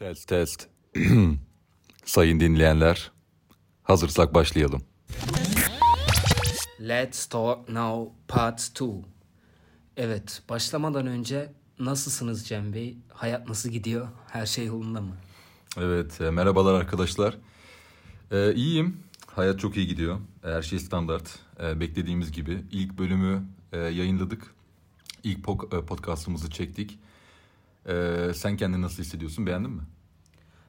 Test test. Sayın dinleyenler, hazırsak başlayalım. Let's Talk Now Part 2. Evet, başlamadan önce nasılsınız Cem Bey? Hayat nasıl gidiyor? Her şey yolunda mı? Evet, e, merhabalar arkadaşlar. E, iyiyim, hayat çok iyi gidiyor. Her şey standart, e, beklediğimiz gibi. İlk bölümü e, yayınladık. İlk e, podcastımızı çektik. E, sen kendini nasıl hissediyorsun, beğendin mi?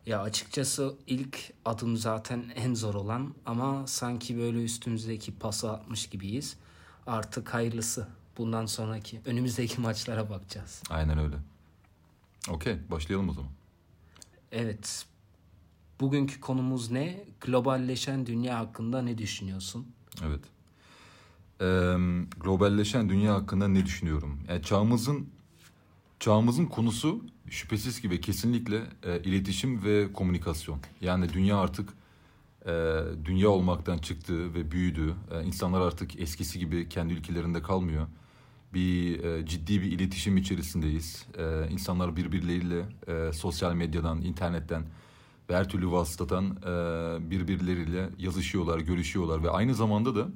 Ya açıkçası ilk adım zaten en zor olan ama sanki böyle üstümüzdeki pası atmış gibiyiz. Artık hayırlısı. Bundan sonraki önümüzdeki maçlara bakacağız. Aynen öyle. Okey, başlayalım o zaman. Evet. Bugünkü konumuz ne? Globalleşen dünya hakkında ne düşünüyorsun? Evet. Ee, globalleşen dünya hakkında ne düşünüyorum? Yani çağımızın çağımızın konusu şüphesiz ki ve kesinlikle e, iletişim ve komünikasyon. Yani dünya artık e, dünya olmaktan çıktı ve büyüdü. E, insanlar artık eskisi gibi kendi ülkelerinde kalmıyor. Bir e, ciddi bir iletişim içerisindeyiz. E, insanlar birbirleriyle e, sosyal medyadan, internetten ve her türlü vasıtadan e, birbirleriyle yazışıyorlar, görüşüyorlar ve aynı zamanda da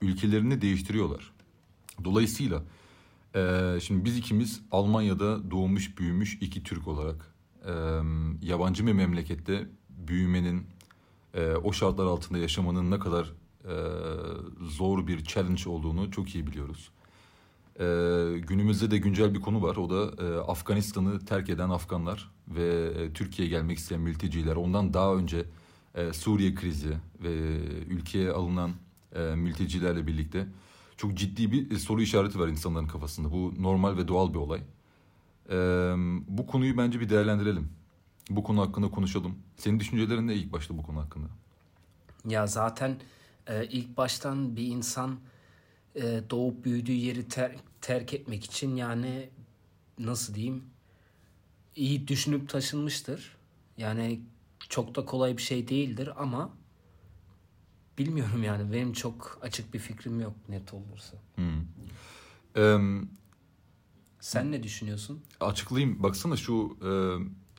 ülkelerini değiştiriyorlar. Dolayısıyla e, şimdi biz ikimiz Almanya'da doğmuş büyümüş iki Türk olarak e, yabancı bir memlekette büyümenin, e, o şartlar altında yaşamanın ne kadar e, zor bir challenge olduğunu çok iyi biliyoruz. E, günümüzde de güncel bir konu var. O da e, Afganistan'ı terk eden Afganlar ve e, Türkiye'ye gelmek isteyen mülteciler. Ondan daha önce e, Suriye krizi ve ülkeye alınan e, mültecilerle birlikte çok ciddi bir soru işareti var insanların kafasında. Bu normal ve doğal bir olay. E, bu konuyu bence bir değerlendirelim. Bu konu hakkında konuşalım. Senin düşüncelerin ne ilk başta bu konu hakkında? Ya zaten e, ilk baştan bir insan e, doğup büyüdüğü yeri ter- terk etmek için yani nasıl diyeyim iyi düşünüp taşınmıştır. Yani çok da kolay bir şey değildir ama bilmiyorum yani benim çok açık bir fikrim yok net olursa. E, Sen ne düşünüyorsun? açıklayayım. Baksana şu e,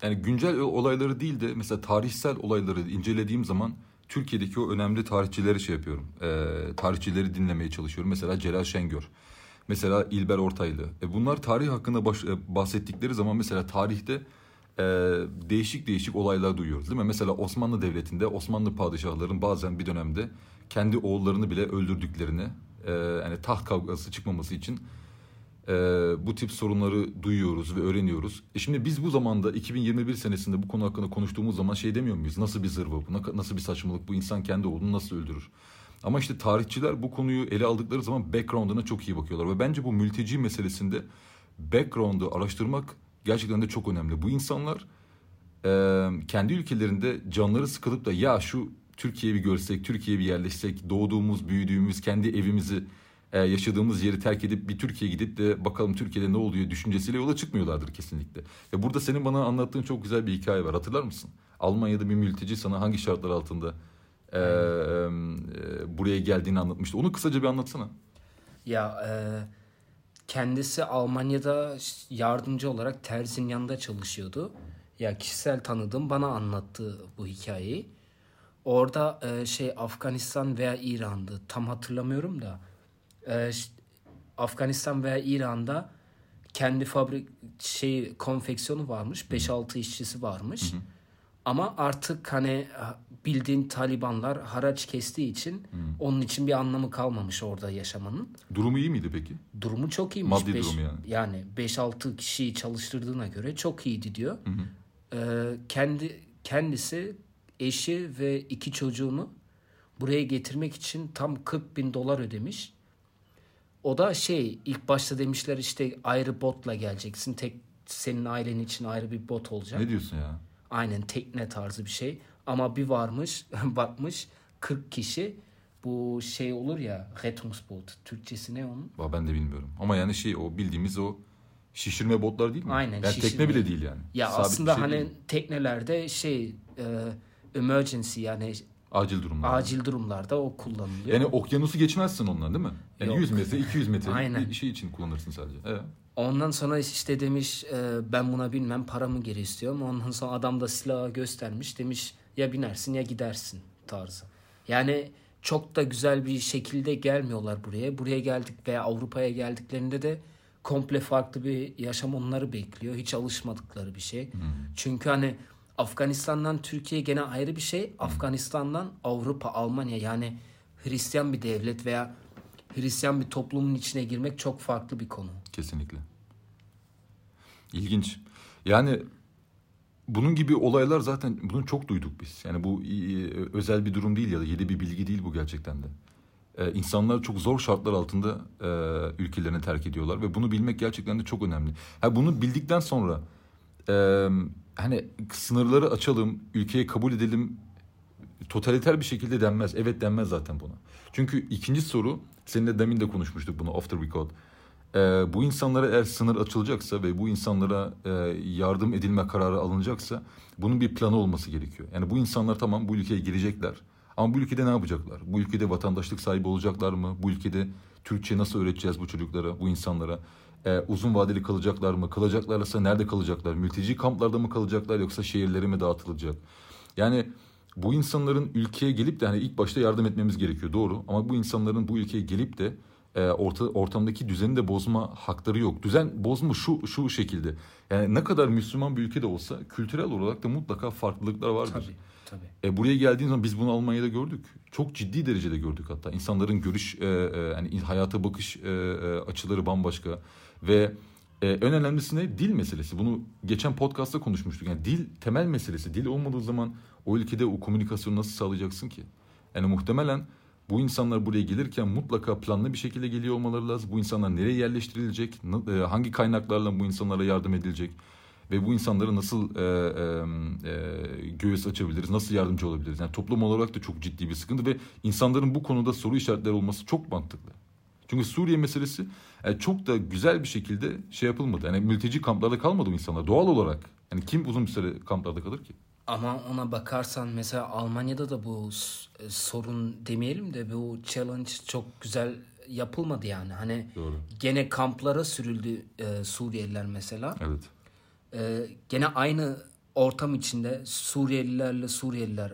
yani güncel olayları değil de mesela tarihsel olayları incelediğim zaman Türkiye'deki o önemli tarihçileri şey yapıyorum. E, tarihçileri dinlemeye çalışıyorum. Mesela Celal Şengör. Mesela İlber Ortaylı. E, bunlar tarih hakkında baş, e, bahsettikleri zaman mesela tarihte e, değişik değişik olaylar duyuyoruz değil mi? Mesela Osmanlı Devleti'nde Osmanlı padişahların bazen bir dönemde kendi oğullarını bile öldürdüklerini e, yani taht kavgası çıkmaması için e, bu tip sorunları duyuyoruz ve öğreniyoruz. E şimdi biz bu zamanda 2021 senesinde bu konu hakkında konuştuğumuz zaman şey demiyor muyuz? Nasıl bir zırva bu? Na- Nasıl bir saçmalık? Bu insan kendi oğlunu nasıl öldürür? Ama işte tarihçiler bu konuyu ele aldıkları zaman background'ına çok iyi bakıyorlar. Ve bence bu mülteci meselesinde background'u araştırmak gerçekten de çok önemli. Bu insanlar e, kendi ülkelerinde canları sıkılıp da ya şu Türkiye'yi bir görsek, Türkiye'ye bir yerleşsek, doğduğumuz, büyüdüğümüz, kendi evimizi, e, yaşadığımız yeri terk edip bir Türkiye'ye gidip de bakalım Türkiye'de ne oluyor düşüncesiyle yola çıkmıyorlardır kesinlikle. Ve burada senin bana anlattığın çok güzel bir hikaye var. Hatırlar mısın? Almanya'da bir mülteci sana hangi şartlar altında e, e, buraya geldiğini anlatmıştı. Onu kısaca bir anlatsana. Ya e, kendisi Almanya'da yardımcı olarak terzinin yanında çalışıyordu. Ya kişisel tanıdığım bana anlattı bu hikayeyi. Orada e, şey Afganistan veya İran'dı. Tam hatırlamıyorum da. E, Afganistan veya İran'da kendi fabrik şey konfeksiyonu varmış. 5-6 işçisi varmış. Ama artık hani bildiğin Talibanlar haraç kestiği için onun için bir anlamı kalmamış orada yaşamanın. Durumu iyi miydi peki? Durumu çok iyiymiş. Maddi Beş- durumu yani. Yani 5-6 kişiyi çalıştırdığına göre çok iyiydi diyor. Ee, kendi kendisi eşi ve iki çocuğunu buraya getirmek için tam 40 bin dolar ödemiş. O da şey ilk başta demişler işte ayrı botla geleceksin. Tek senin ailen için ayrı bir bot olacak. Ne diyorsun ya? Aynen tekne tarzı bir şey. Ama bir varmış bakmış 40 kişi bu şey olur ya Rettungsboot. Türkçesi ne onun? Ben de bilmiyorum. Ama yani şey o bildiğimiz o şişirme botlar değil mi? Aynen, Yani tekne bile değil yani. Ya Sabit aslında şey hani değil. teknelerde şey e, emergency yani Acil durumlar. Acil durumlarda o kullanılıyor. Yani okyanusu geçmezsin onunla değil mi? Yani Yok. 100 metre, 200 metre Aynen. bir şey için kullanırsın sadece. Evet. Ondan sonra işte demiş e, ben buna binmem paramı geri istiyorum. Ondan sonra adam da silahı göstermiş demiş ya binersin ya gidersin tarzı. Yani çok da güzel bir şekilde gelmiyorlar buraya. Buraya geldik veya Avrupa'ya geldiklerinde de komple farklı bir yaşam onları bekliyor. Hiç alışmadıkları bir şey. Çünkü hani Afganistan'dan Türkiye gene ayrı bir şey. Afganistan'dan Avrupa, Almanya yani Hristiyan bir devlet veya Hristiyan bir toplumun içine girmek çok farklı bir konu. Kesinlikle. İlginç. Yani bunun gibi olaylar zaten bunu çok duyduk biz. Yani bu özel bir durum değil ya da yeni bir bilgi değil bu gerçekten de. Ee, insanlar çok zor şartlar altında e, ülkelerini terk ediyorlar ve bunu bilmek gerçekten de çok önemli. Ha bunu bildikten sonra e, hani sınırları açalım, ülkeyi kabul edelim totaliter bir şekilde denmez. Evet denmez zaten buna. Çünkü ikinci soru, seninle demin de konuşmuştuk bunu off the record. Ee, bu insanlara eğer sınır açılacaksa ve bu insanlara e, yardım edilme kararı alınacaksa bunun bir planı olması gerekiyor. Yani bu insanlar tamam bu ülkeye girecekler ama bu ülkede ne yapacaklar? Bu ülkede vatandaşlık sahibi olacaklar mı? Bu ülkede Türkçe nasıl öğreteceğiz bu çocuklara, bu insanlara? Ee, uzun vadeli kalacaklar mı? Kalacaklarsa nerede kalacaklar? Mülteci kamplarda mı kalacaklar yoksa şehirlere mi dağıtılacak? Yani bu insanların ülkeye gelip de hani ilk başta yardım etmemiz gerekiyor doğru ama bu insanların bu ülkeye gelip de e, orta ortamdaki düzeni de bozma hakları yok. Düzen bozma şu şu şekilde. Yani ne kadar Müslüman bir ülke de olsa kültürel olarak da mutlaka farklılıklar vardır. Tabii tabii. E, buraya geldiğin zaman biz bunu Almanya'da gördük. Çok ciddi derecede gördük hatta. İnsanların görüş, e, e, yani hayata bakış e, e, açıları bambaşka ve e, en önemlisi ne? Dil meselesi. Bunu geçen podcast'ta konuşmuştuk. Yani dil temel meselesi. Dil olmadığı zaman o ülkede o komünikasyonu nasıl sağlayacaksın ki? Yani muhtemelen bu insanlar buraya gelirken mutlaka planlı bir şekilde geliyor olmaları lazım. Bu insanlar nereye yerleştirilecek? e, Hangi kaynaklarla bu insanlara yardım edilecek? Ve bu insanlara nasıl e, e, e, göğüs açabiliriz? Nasıl yardımcı olabiliriz? Yani toplum olarak da çok ciddi bir sıkıntı ve insanların bu konuda soru işaretleri olması çok mantıklı. Çünkü Suriye meselesi e, çok da güzel bir şekilde şey yapılmadı. Yani mülteci kamplarda kalmadı bu insanlar doğal olarak. Yani kim uzun bir süre kamplarda kalır ki? Ama ona bakarsan mesela Almanya'da da bu e, sorun demeyelim de bu challenge çok güzel yapılmadı yani. Hani Doğru. gene kamplara sürüldü e, Suriyeliler mesela. Evet. E, gene aynı ortam içinde Suriyelilerle Suriyeliler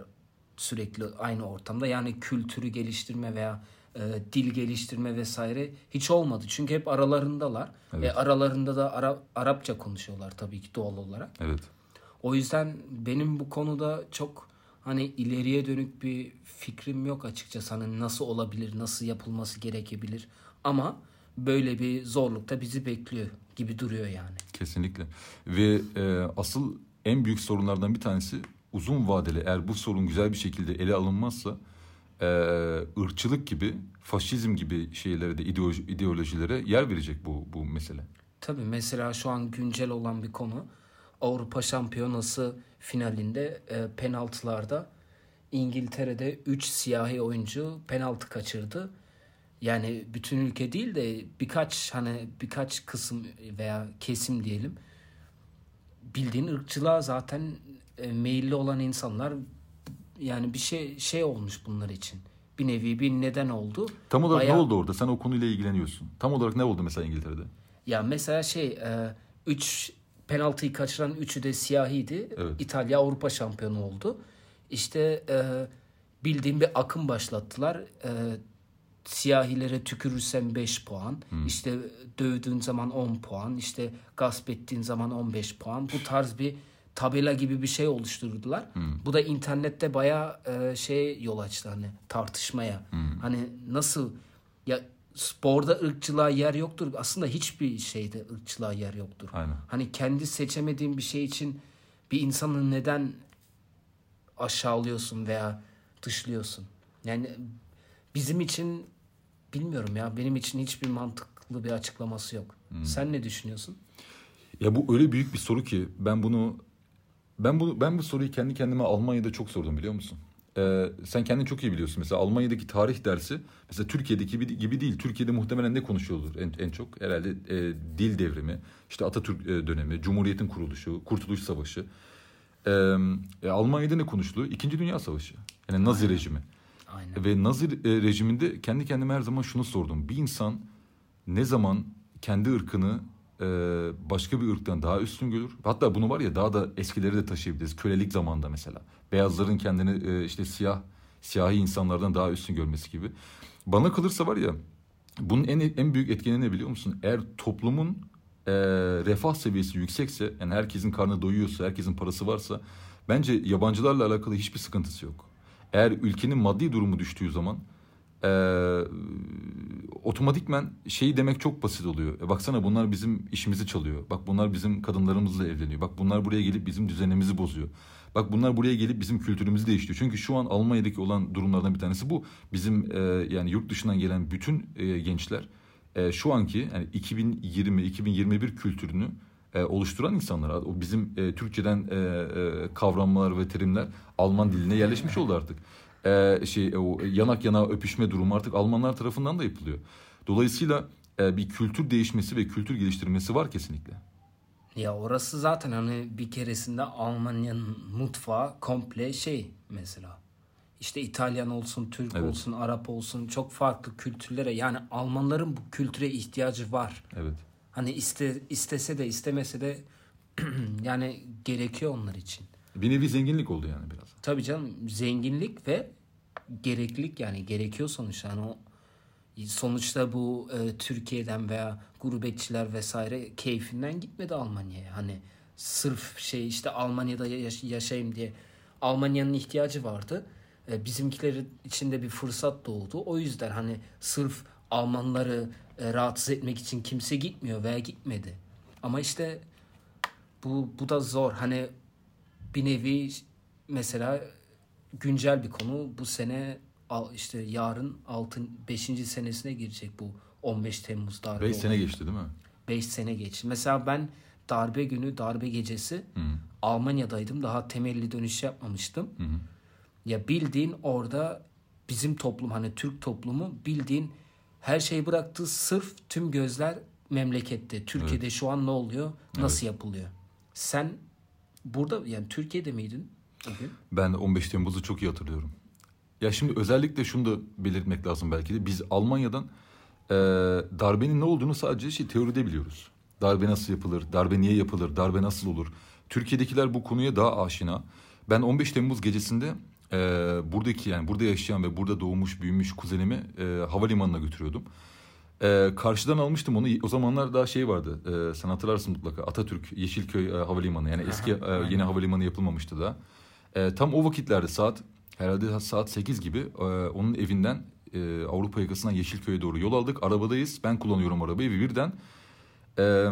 sürekli aynı ortamda. Yani kültürü geliştirme veya e, dil geliştirme vesaire hiç olmadı. Çünkü hep aralarındalar. Evet. Ve aralarında da Ara- Arapça konuşuyorlar tabii ki doğal olarak. Evet. O yüzden benim bu konuda çok hani ileriye dönük bir fikrim yok açıkçası. Hani nasıl olabilir, nasıl yapılması gerekebilir. Ama böyle bir zorluk da bizi bekliyor gibi duruyor yani. Kesinlikle. Ve e, asıl en büyük sorunlardan bir tanesi uzun vadeli eğer bu sorun güzel bir şekilde ele alınmazsa e, ırkçılık gibi, faşizm gibi şeylere de ideoloji, ideolojilere yer verecek bu bu mesele. Tabii mesela şu an güncel olan bir konu Avrupa Şampiyonası finalinde e, penaltılarda İngiltere'de 3 siyahi oyuncu penaltı kaçırdı. Yani bütün ülke değil de birkaç hani birkaç kısım veya kesim diyelim bildiğin ırkçılığa zaten e, meyilli olan insanlar yani bir şey şey olmuş bunlar için. Bir nevi bir neden oldu. Tam olarak Bayağı- ne oldu orada? Sen o konuyla ilgileniyorsun. Tam olarak ne oldu mesela İngiltere'de? Ya mesela şey 3 penaltıyı kaçıran üçü de siyahiydi. Evet. İtalya Avrupa şampiyonu oldu. İşte e, bildiğim bir akım başlattılar. E, siyahilere tükürürsen 5 puan. işte dövdüğün zaman 10 puan. işte gasp ettiğin zaman 15 puan. Bu tarz bir tabela gibi bir şey oluşturdular. Bu da internette bayağı e, şey yol açtı hani tartışmaya. Hani nasıl ya sporda ırkçılığa yer yoktur. Aslında hiçbir şeyde ırkçılığa yer yoktur. Aynen. Hani kendi seçemediğin bir şey için bir insanı neden aşağılıyorsun veya dışlıyorsun? Yani bizim için bilmiyorum ya benim için hiçbir mantıklı bir açıklaması yok. Sen ne düşünüyorsun? Ya bu öyle büyük bir soru ki ben bunu ben bu ben bu soruyu kendi kendime Almanya'da çok sordum biliyor musun? Ee, sen kendin çok iyi biliyorsun. Mesela Almanya'daki tarih dersi mesela Türkiye'deki gibi, gibi değil. Türkiye'de muhtemelen ne konuşuyordur en, en çok? Herhalde e, dil devrimi, işte Atatürk e, dönemi, Cumhuriyet'in kuruluşu, Kurtuluş Savaşı. E, e, Almanya'da ne konuşuluyor? İkinci Dünya Savaşı. Yani Nazi Aynen. rejimi. Aynen. Ve Nazi e, rejiminde kendi kendime her zaman şunu sordum. Bir insan ne zaman kendi ırkını e, başka bir ırktan daha üstün görür? Hatta bunu var ya daha da eskileri de taşıyabiliriz. Kölelik zamanında mesela. Beyazların kendini e, işte siyah siyahi insanlardan daha üstün görmesi gibi. Bana kalırsa var ya bunun en en büyük etkeni ne biliyor musun? Eğer toplumun e, refah seviyesi yüksekse, yani herkesin karnı doyuyorsa, herkesin parası varsa bence yabancılarla alakalı hiçbir sıkıntısı yok. Eğer ülkenin maddi durumu düştüğü zaman e, otomatikmen şeyi demek çok basit oluyor. E, baksana bunlar bizim işimizi çalıyor. Bak bunlar bizim kadınlarımızla evleniyor. Bak bunlar buraya gelip bizim düzenimizi bozuyor. Bak bunlar buraya gelip bizim kültürümüzü değiştiriyor. Çünkü şu an Almanya'daki olan durumlardan bir tanesi bu. Bizim e, yani yurt dışından gelen bütün e, gençler e, şu anki yani 2020-2021 kültürünü e, oluşturan insanlar. O bizim e, Türkçeden e, e, kavramlar ve terimler Alman diline yerleşmiş oldu artık. E, şey o yanak yana öpüşme durumu artık Almanlar tarafından da yapılıyor. Dolayısıyla e, bir kültür değişmesi ve kültür geliştirmesi var kesinlikle. Ya orası zaten hani bir keresinde Almanya'nın mutfağı komple şey mesela. İşte İtalyan olsun, Türk Evet. olsun, Arap olsun çok farklı kültürlere yani Almanların bu kültüre ihtiyacı var. Evet. Hani iste, istese de istemese de yani gerekiyor onlar için. Bir nevi zenginlik oldu yani biraz. Tabii canım zenginlik ve gereklilik yani gerekiyor sonuçta. Hani o sonuçta bu e, Türkiye'den veya gurbetçiler vesaire keyfinden gitmedi Almanya'ya. Hani sırf şey işte Almanya'da yaş- yaşayayım diye Almanya'nın ihtiyacı vardı. E, bizimkilerin içinde bir fırsat doğdu. O yüzden hani sırf Almanları e, rahatsız etmek için kimse gitmiyor veya gitmedi. Ama işte bu bu da zor. Hani bir nevi mesela güncel bir konu bu sene işte yarın altın 5. senesine girecek bu 15 Temmuz darbe. 5 sene geçti değil mi? 5 sene geçti. Mesela ben darbe günü, darbe gecesi Hı. Almanya'daydım. Daha temelli dönüş yapmamıştım. Hı. Ya bildiğin orada bizim toplum hani Türk toplumu bildiğin her şeyi bıraktı. Sırf tüm gözler memlekette. Türkiye'de şu an ne oluyor? Nasıl yapılıyor? Sen burada yani Türkiye'de miydin o gün? Ben 15 Temmuz'u çok iyi hatırlıyorum. Ya şimdi özellikle şunu da belirtmek lazım belki de. Biz Almanya'dan e, darbenin ne olduğunu sadece şey teoride biliyoruz. Darbe nasıl yapılır, darbe niye yapılır, darbe nasıl olur. Türkiye'dekiler bu konuya daha aşina. Ben 15 Temmuz gecesinde e, buradaki yani burada yaşayan ve burada doğmuş büyümüş kuzenimi e, havalimanına götürüyordum. E, karşıdan almıştım onu. O zamanlar daha şey vardı. E, sen hatırlarsın mutlaka. Atatürk Yeşilköy e, Havalimanı. Yani eski e, yeni havalimanı yapılmamıştı daha. E, tam o vakitlerde saat herhalde saat 8 gibi e, onun evinden e, Avrupa yakasından Yeşilköy'e doğru yol aldık. Arabadayız. Ben kullanıyorum arabayı ve birden e,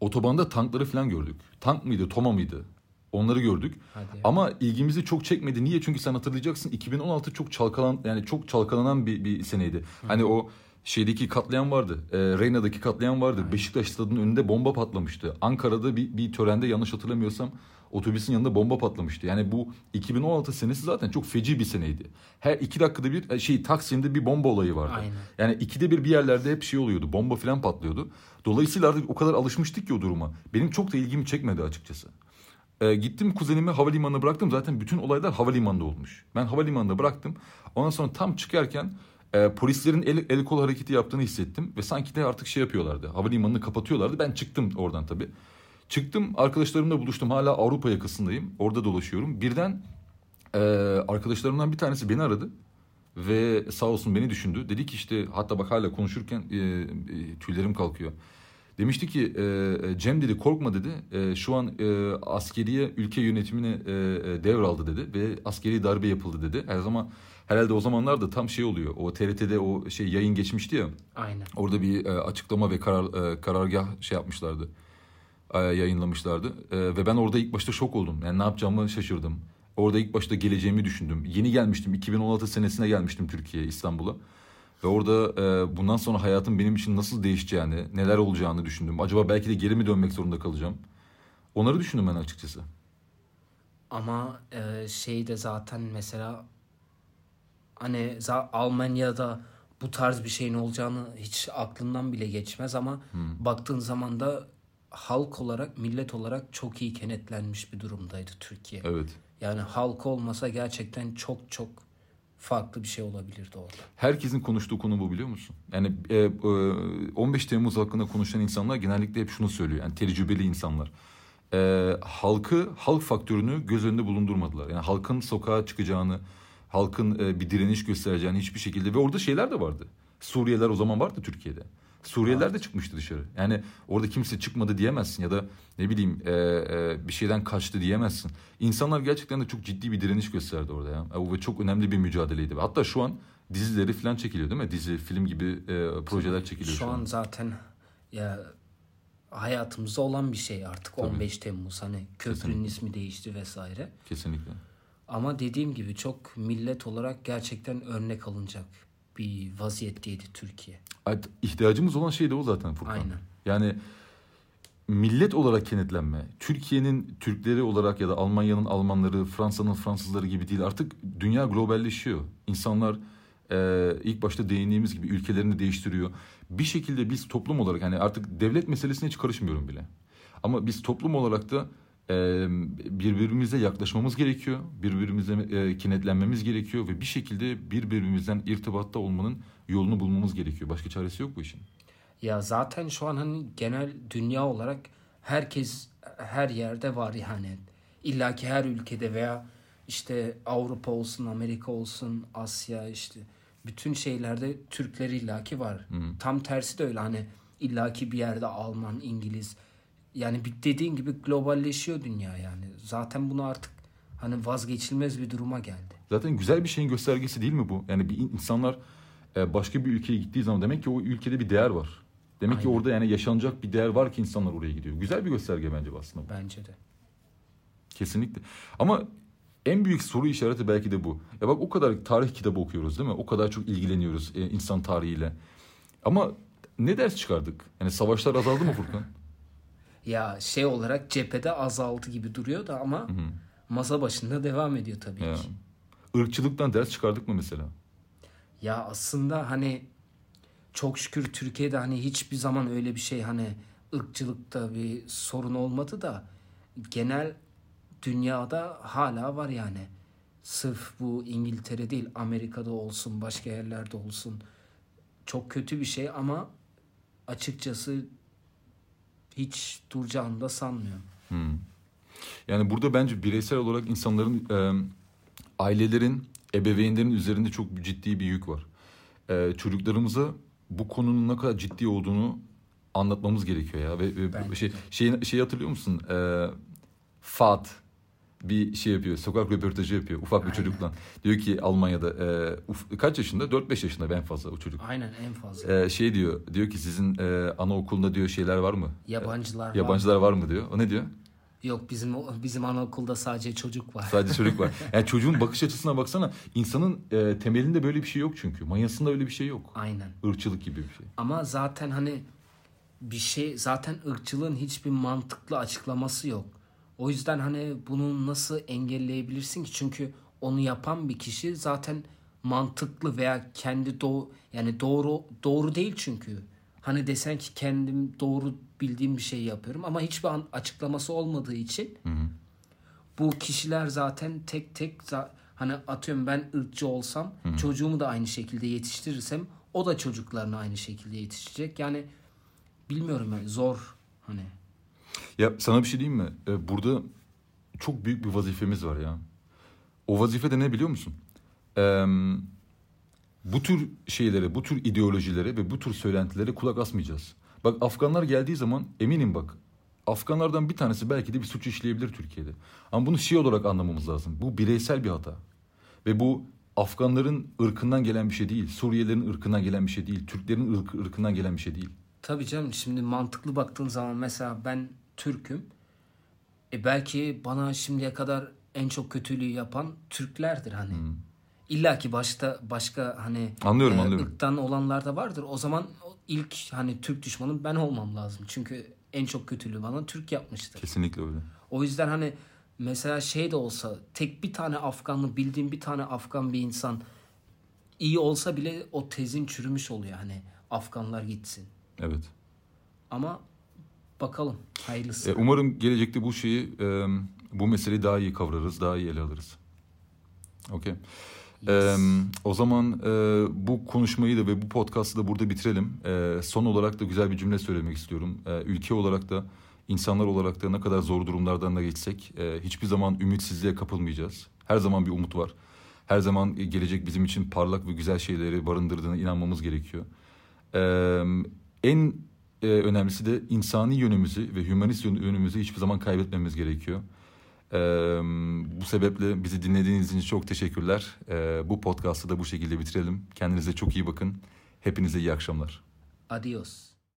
otobanda tankları falan gördük. Tank mıydı, Toma mıydı? Onları gördük. Hadi. Ama ilgimizi çok çekmedi. Niye? Çünkü sen hatırlayacaksın 2016 çok çalkalan yani çok çalkalanan bir, bir seneydi. Hani o şeydeki katliam vardı. E, Reyna'daki katliam vardı. Beşiktaş stadının önünde bomba patlamıştı. Ankara'da bir, bir törende yanlış hatırlamıyorsam otobüsün yanında bomba patlamıştı. Yani bu 2016 senesi zaten çok feci bir seneydi. Her iki dakikada bir e, şey Taksim'de bir bomba olayı vardı. Aynen. Yani ikide bir bir yerlerde hep şey oluyordu. Bomba falan patlıyordu. Dolayısıyla artık o kadar alışmıştık ki o duruma. Benim çok da ilgimi çekmedi açıkçası. E, gittim kuzenimi havalimanına bıraktım. Zaten bütün olaylar havalimanında olmuş. Ben havalimanında bıraktım. Ondan sonra tam çıkarken e, polislerin el, el kol hareketi yaptığını hissettim. Ve sanki de artık şey yapıyorlardı. Havalimanını kapatıyorlardı. Ben çıktım oradan tabii. Çıktım arkadaşlarımla buluştum. Hala Avrupa yakasındayım. Orada dolaşıyorum. Birden e, arkadaşlarımdan bir tanesi beni aradı. Ve sağ olsun beni düşündü. Dedi ki işte hatta bak hala konuşurken e, e, tüylerim kalkıyor. Demişti ki e, e, Cem dedi korkma dedi. E, şu an e, askeriye ülke yönetimine e, e, devraldı dedi ve askeri darbe yapıldı dedi. Her zaman herhalde o zamanlar da tam şey oluyor. O TRT'de o şey yayın geçmişti ya. Aynen. Orada bir e, açıklama ve karar e, karargah şey yapmışlardı. E, yayınlamışlardı. E, ve ben orada ilk başta şok oldum. Yani ne yapacağımı şaşırdım. Orada ilk başta geleceğimi düşündüm. Yeni gelmiştim. 2016 senesine gelmiştim Türkiye'ye, İstanbul'a. Ve orada e, bundan sonra hayatım benim için nasıl değişeceğini, neler olacağını düşündüm. Acaba belki de geri mi dönmek zorunda kalacağım? Onları düşündüm ben açıkçası. Ama e, şey de zaten mesela hani Almanya'da bu tarz bir şeyin olacağını hiç aklından bile geçmez ama baktığın zaman da halk olarak, millet olarak çok iyi kenetlenmiş bir durumdaydı Türkiye. Evet. Yani halk olmasa gerçekten çok çok farklı bir şey olabilirdi orada. Herkesin konuştuğu konu bu biliyor musun? Yani e, e, 15 Temmuz hakkında konuşan insanlar genellikle hep şunu söylüyor. Yani tecrübeli insanlar. E, halkı, halk faktörünü göz önünde bulundurmadılar. Yani halkın sokağa çıkacağını, halkın e, bir direniş göstereceğini hiçbir şekilde ve orada şeyler de vardı. Suriyeliler o zaman vardı Türkiye'de. Suriyeliler de çıkmıştı dışarı. Yani orada kimse çıkmadı diyemezsin ya da ne bileyim e, e, bir şeyden kaçtı diyemezsin. İnsanlar gerçekten de çok ciddi bir direniş gösterdi orada ya. E, ve çok önemli bir mücadeleydi. Hatta şu an dizileri falan çekiliyor değil mi? Dizi, film gibi e, projeler çekiliyor şu, an. zaten ya hayatımızda olan bir şey artık Tabii. 15 Temmuz hani köprünün Kesinlikle. ismi değişti vesaire. Kesinlikle. Ama dediğim gibi çok millet olarak gerçekten örnek alınacak bir vaziyetteydi Türkiye. İhtiyacımız olan şey de o zaten Furkan. Aynen. Yani millet olarak kenetlenme. Türkiye'nin Türkleri olarak ya da Almanya'nın Almanları, Fransa'nın Fransızları gibi değil. Artık dünya globalleşiyor. İnsanlar e, ilk başta değindiğimiz gibi ülkelerini değiştiriyor. Bir şekilde biz toplum olarak hani artık devlet meselesine hiç karışmıyorum bile. Ama biz toplum olarak da birbirimize yaklaşmamız gerekiyor. Birbirimize kenetlenmemiz gerekiyor ve bir şekilde birbirimizden irtibatta olmanın yolunu bulmamız gerekiyor. Başka çaresi yok bu işin. Ya zaten şu an hani genel dünya olarak herkes her yerde var yani. İlla ki her ülkede veya işte Avrupa olsun, Amerika olsun, Asya işte bütün şeylerde Türkler illaki var. Hı. Tam tersi de öyle hani illaki bir yerde Alman, İngiliz, yani dediğin gibi globalleşiyor dünya yani. Zaten bunu artık hani vazgeçilmez bir duruma geldi. Zaten güzel bir şeyin göstergesi değil mi bu? Yani bir insanlar e, başka bir ülkeye gittiği zaman demek ki o ülkede bir değer var. Demek Aynen. ki orada yani yaşanacak bir değer var ki insanlar oraya gidiyor. Güzel bir gösterge bence aslında. Bu. Bence de. Kesinlikle. Ama en büyük soru işareti belki de bu. Ya bak o kadar tarih kitabı okuyoruz değil mi? O kadar çok ilgileniyoruz e, insan tarihiyle. Ama ne ders çıkardık? Yani savaşlar azaldı mı Furkan? ya şey olarak cephede azaldı gibi duruyor da ama hı hı. masa başında devam ediyor tabii ya. ki. Irkçılıktan ders çıkardık mı mesela? Ya aslında hani çok şükür Türkiye'de hani hiçbir zaman öyle bir şey hani ırkçılıkta bir sorun olmadı da genel dünyada hala var yani. Sırf bu İngiltere değil Amerika'da olsun başka yerlerde olsun çok kötü bir şey ama açıkçası hiç duracağını da sanmıyorum. Hmm. Yani burada bence bireysel olarak insanların, e, ailelerin, ebeveynlerin üzerinde çok ciddi bir yük var. E, çocuklarımıza bu konunun ne kadar ciddi olduğunu anlatmamız gerekiyor ya. Ve, ve şey, şey, şey hatırlıyor musun? E, Fat bir şey yapıyor. Sokak röportajı yapıyor. Ufak bir çocukla. Diyor ki Almanya'da e, uf, kaç yaşında? 4-5 yaşında en fazla o çocuk. Aynen en fazla. E, şey diyor. Diyor ki sizin e, anaokulunda diyor şeyler var mı? Yabancılar e, Yabancılar var mı diyor. O ne diyor? Yok bizim bizim anaokulda sadece çocuk var. Sadece çocuk var. Yani çocuğun bakış açısına baksana. İnsanın e, temelinde böyle bir şey yok çünkü. Manyasında öyle bir şey yok. Aynen. Irkçılık gibi bir şey. Ama zaten hani bir şey zaten ırkçılığın hiçbir mantıklı açıklaması yok. O yüzden hani bunu nasıl engelleyebilirsin ki? Çünkü onu yapan bir kişi zaten mantıklı veya kendi doğru yani doğru doğru değil çünkü. Hani desen ki kendim doğru bildiğim bir şey yapıyorum ama hiçbir açıklaması olmadığı için hı hı. bu kişiler zaten tek tek hani atıyorum ben ırkçı olsam hı hı. çocuğumu da aynı şekilde yetiştirirsem o da çocuklarına aynı şekilde yetişecek. Yani bilmiyorum yani zor hani. Ya sana bir şey diyeyim mi? Ee, burada çok büyük bir vazifemiz var ya. O vazife de ne biliyor musun? Ee, bu tür şeylere, bu tür ideolojilere ve bu tür söylentilere kulak asmayacağız. Bak Afganlar geldiği zaman eminim bak Afganlardan bir tanesi belki de bir suç işleyebilir Türkiye'de. Ama bunu şey olarak anlamamız lazım. Bu bireysel bir hata. Ve bu Afganların ırkından gelen bir şey değil. Suriyelilerin ırkından gelen bir şey değil. Türklerin ırk, ırkından gelen bir şey değil. Tabii canım şimdi mantıklı baktığın zaman mesela ben Türk'üm. E belki bana şimdiye kadar en çok kötülüğü yapan Türklerdir hani. Hmm. İlla ki başta başka hani anlıyorum, e, anlıyorum. ırktan olanlar da vardır. O zaman ilk hani Türk düşmanım ben olmam lazım. Çünkü en çok kötülüğü bana Türk yapmıştır. Kesinlikle öyle. O yüzden hani mesela şey de olsa tek bir tane Afganlı bildiğim bir tane Afgan bir insan iyi olsa bile o tezin çürümüş oluyor hani Afganlar gitsin. Evet. Ama Bakalım. Hayırlısı. E, umarım gelecekte bu şeyi, e, bu meseleyi daha iyi kavrarız, daha iyi ele alırız. Okey. E, o zaman e, bu konuşmayı da ve bu podcast'ı da burada bitirelim. E, son olarak da güzel bir cümle söylemek istiyorum. E, ülke olarak da, insanlar olarak da ne kadar zor durumlardan da geçsek, e, hiçbir zaman ümitsizliğe kapılmayacağız. Her zaman bir umut var. Her zaman gelecek bizim için parlak ve güzel şeyleri barındırdığına inanmamız gerekiyor. E, en e, önemlisi de insani yönümüzü ve hümanist yönümüzü hiçbir zaman kaybetmemiz gerekiyor. E, bu sebeple bizi dinlediğiniz için çok teşekkürler. E, bu podcast'ı da bu şekilde bitirelim. Kendinize çok iyi bakın. Hepinize iyi akşamlar. Adios.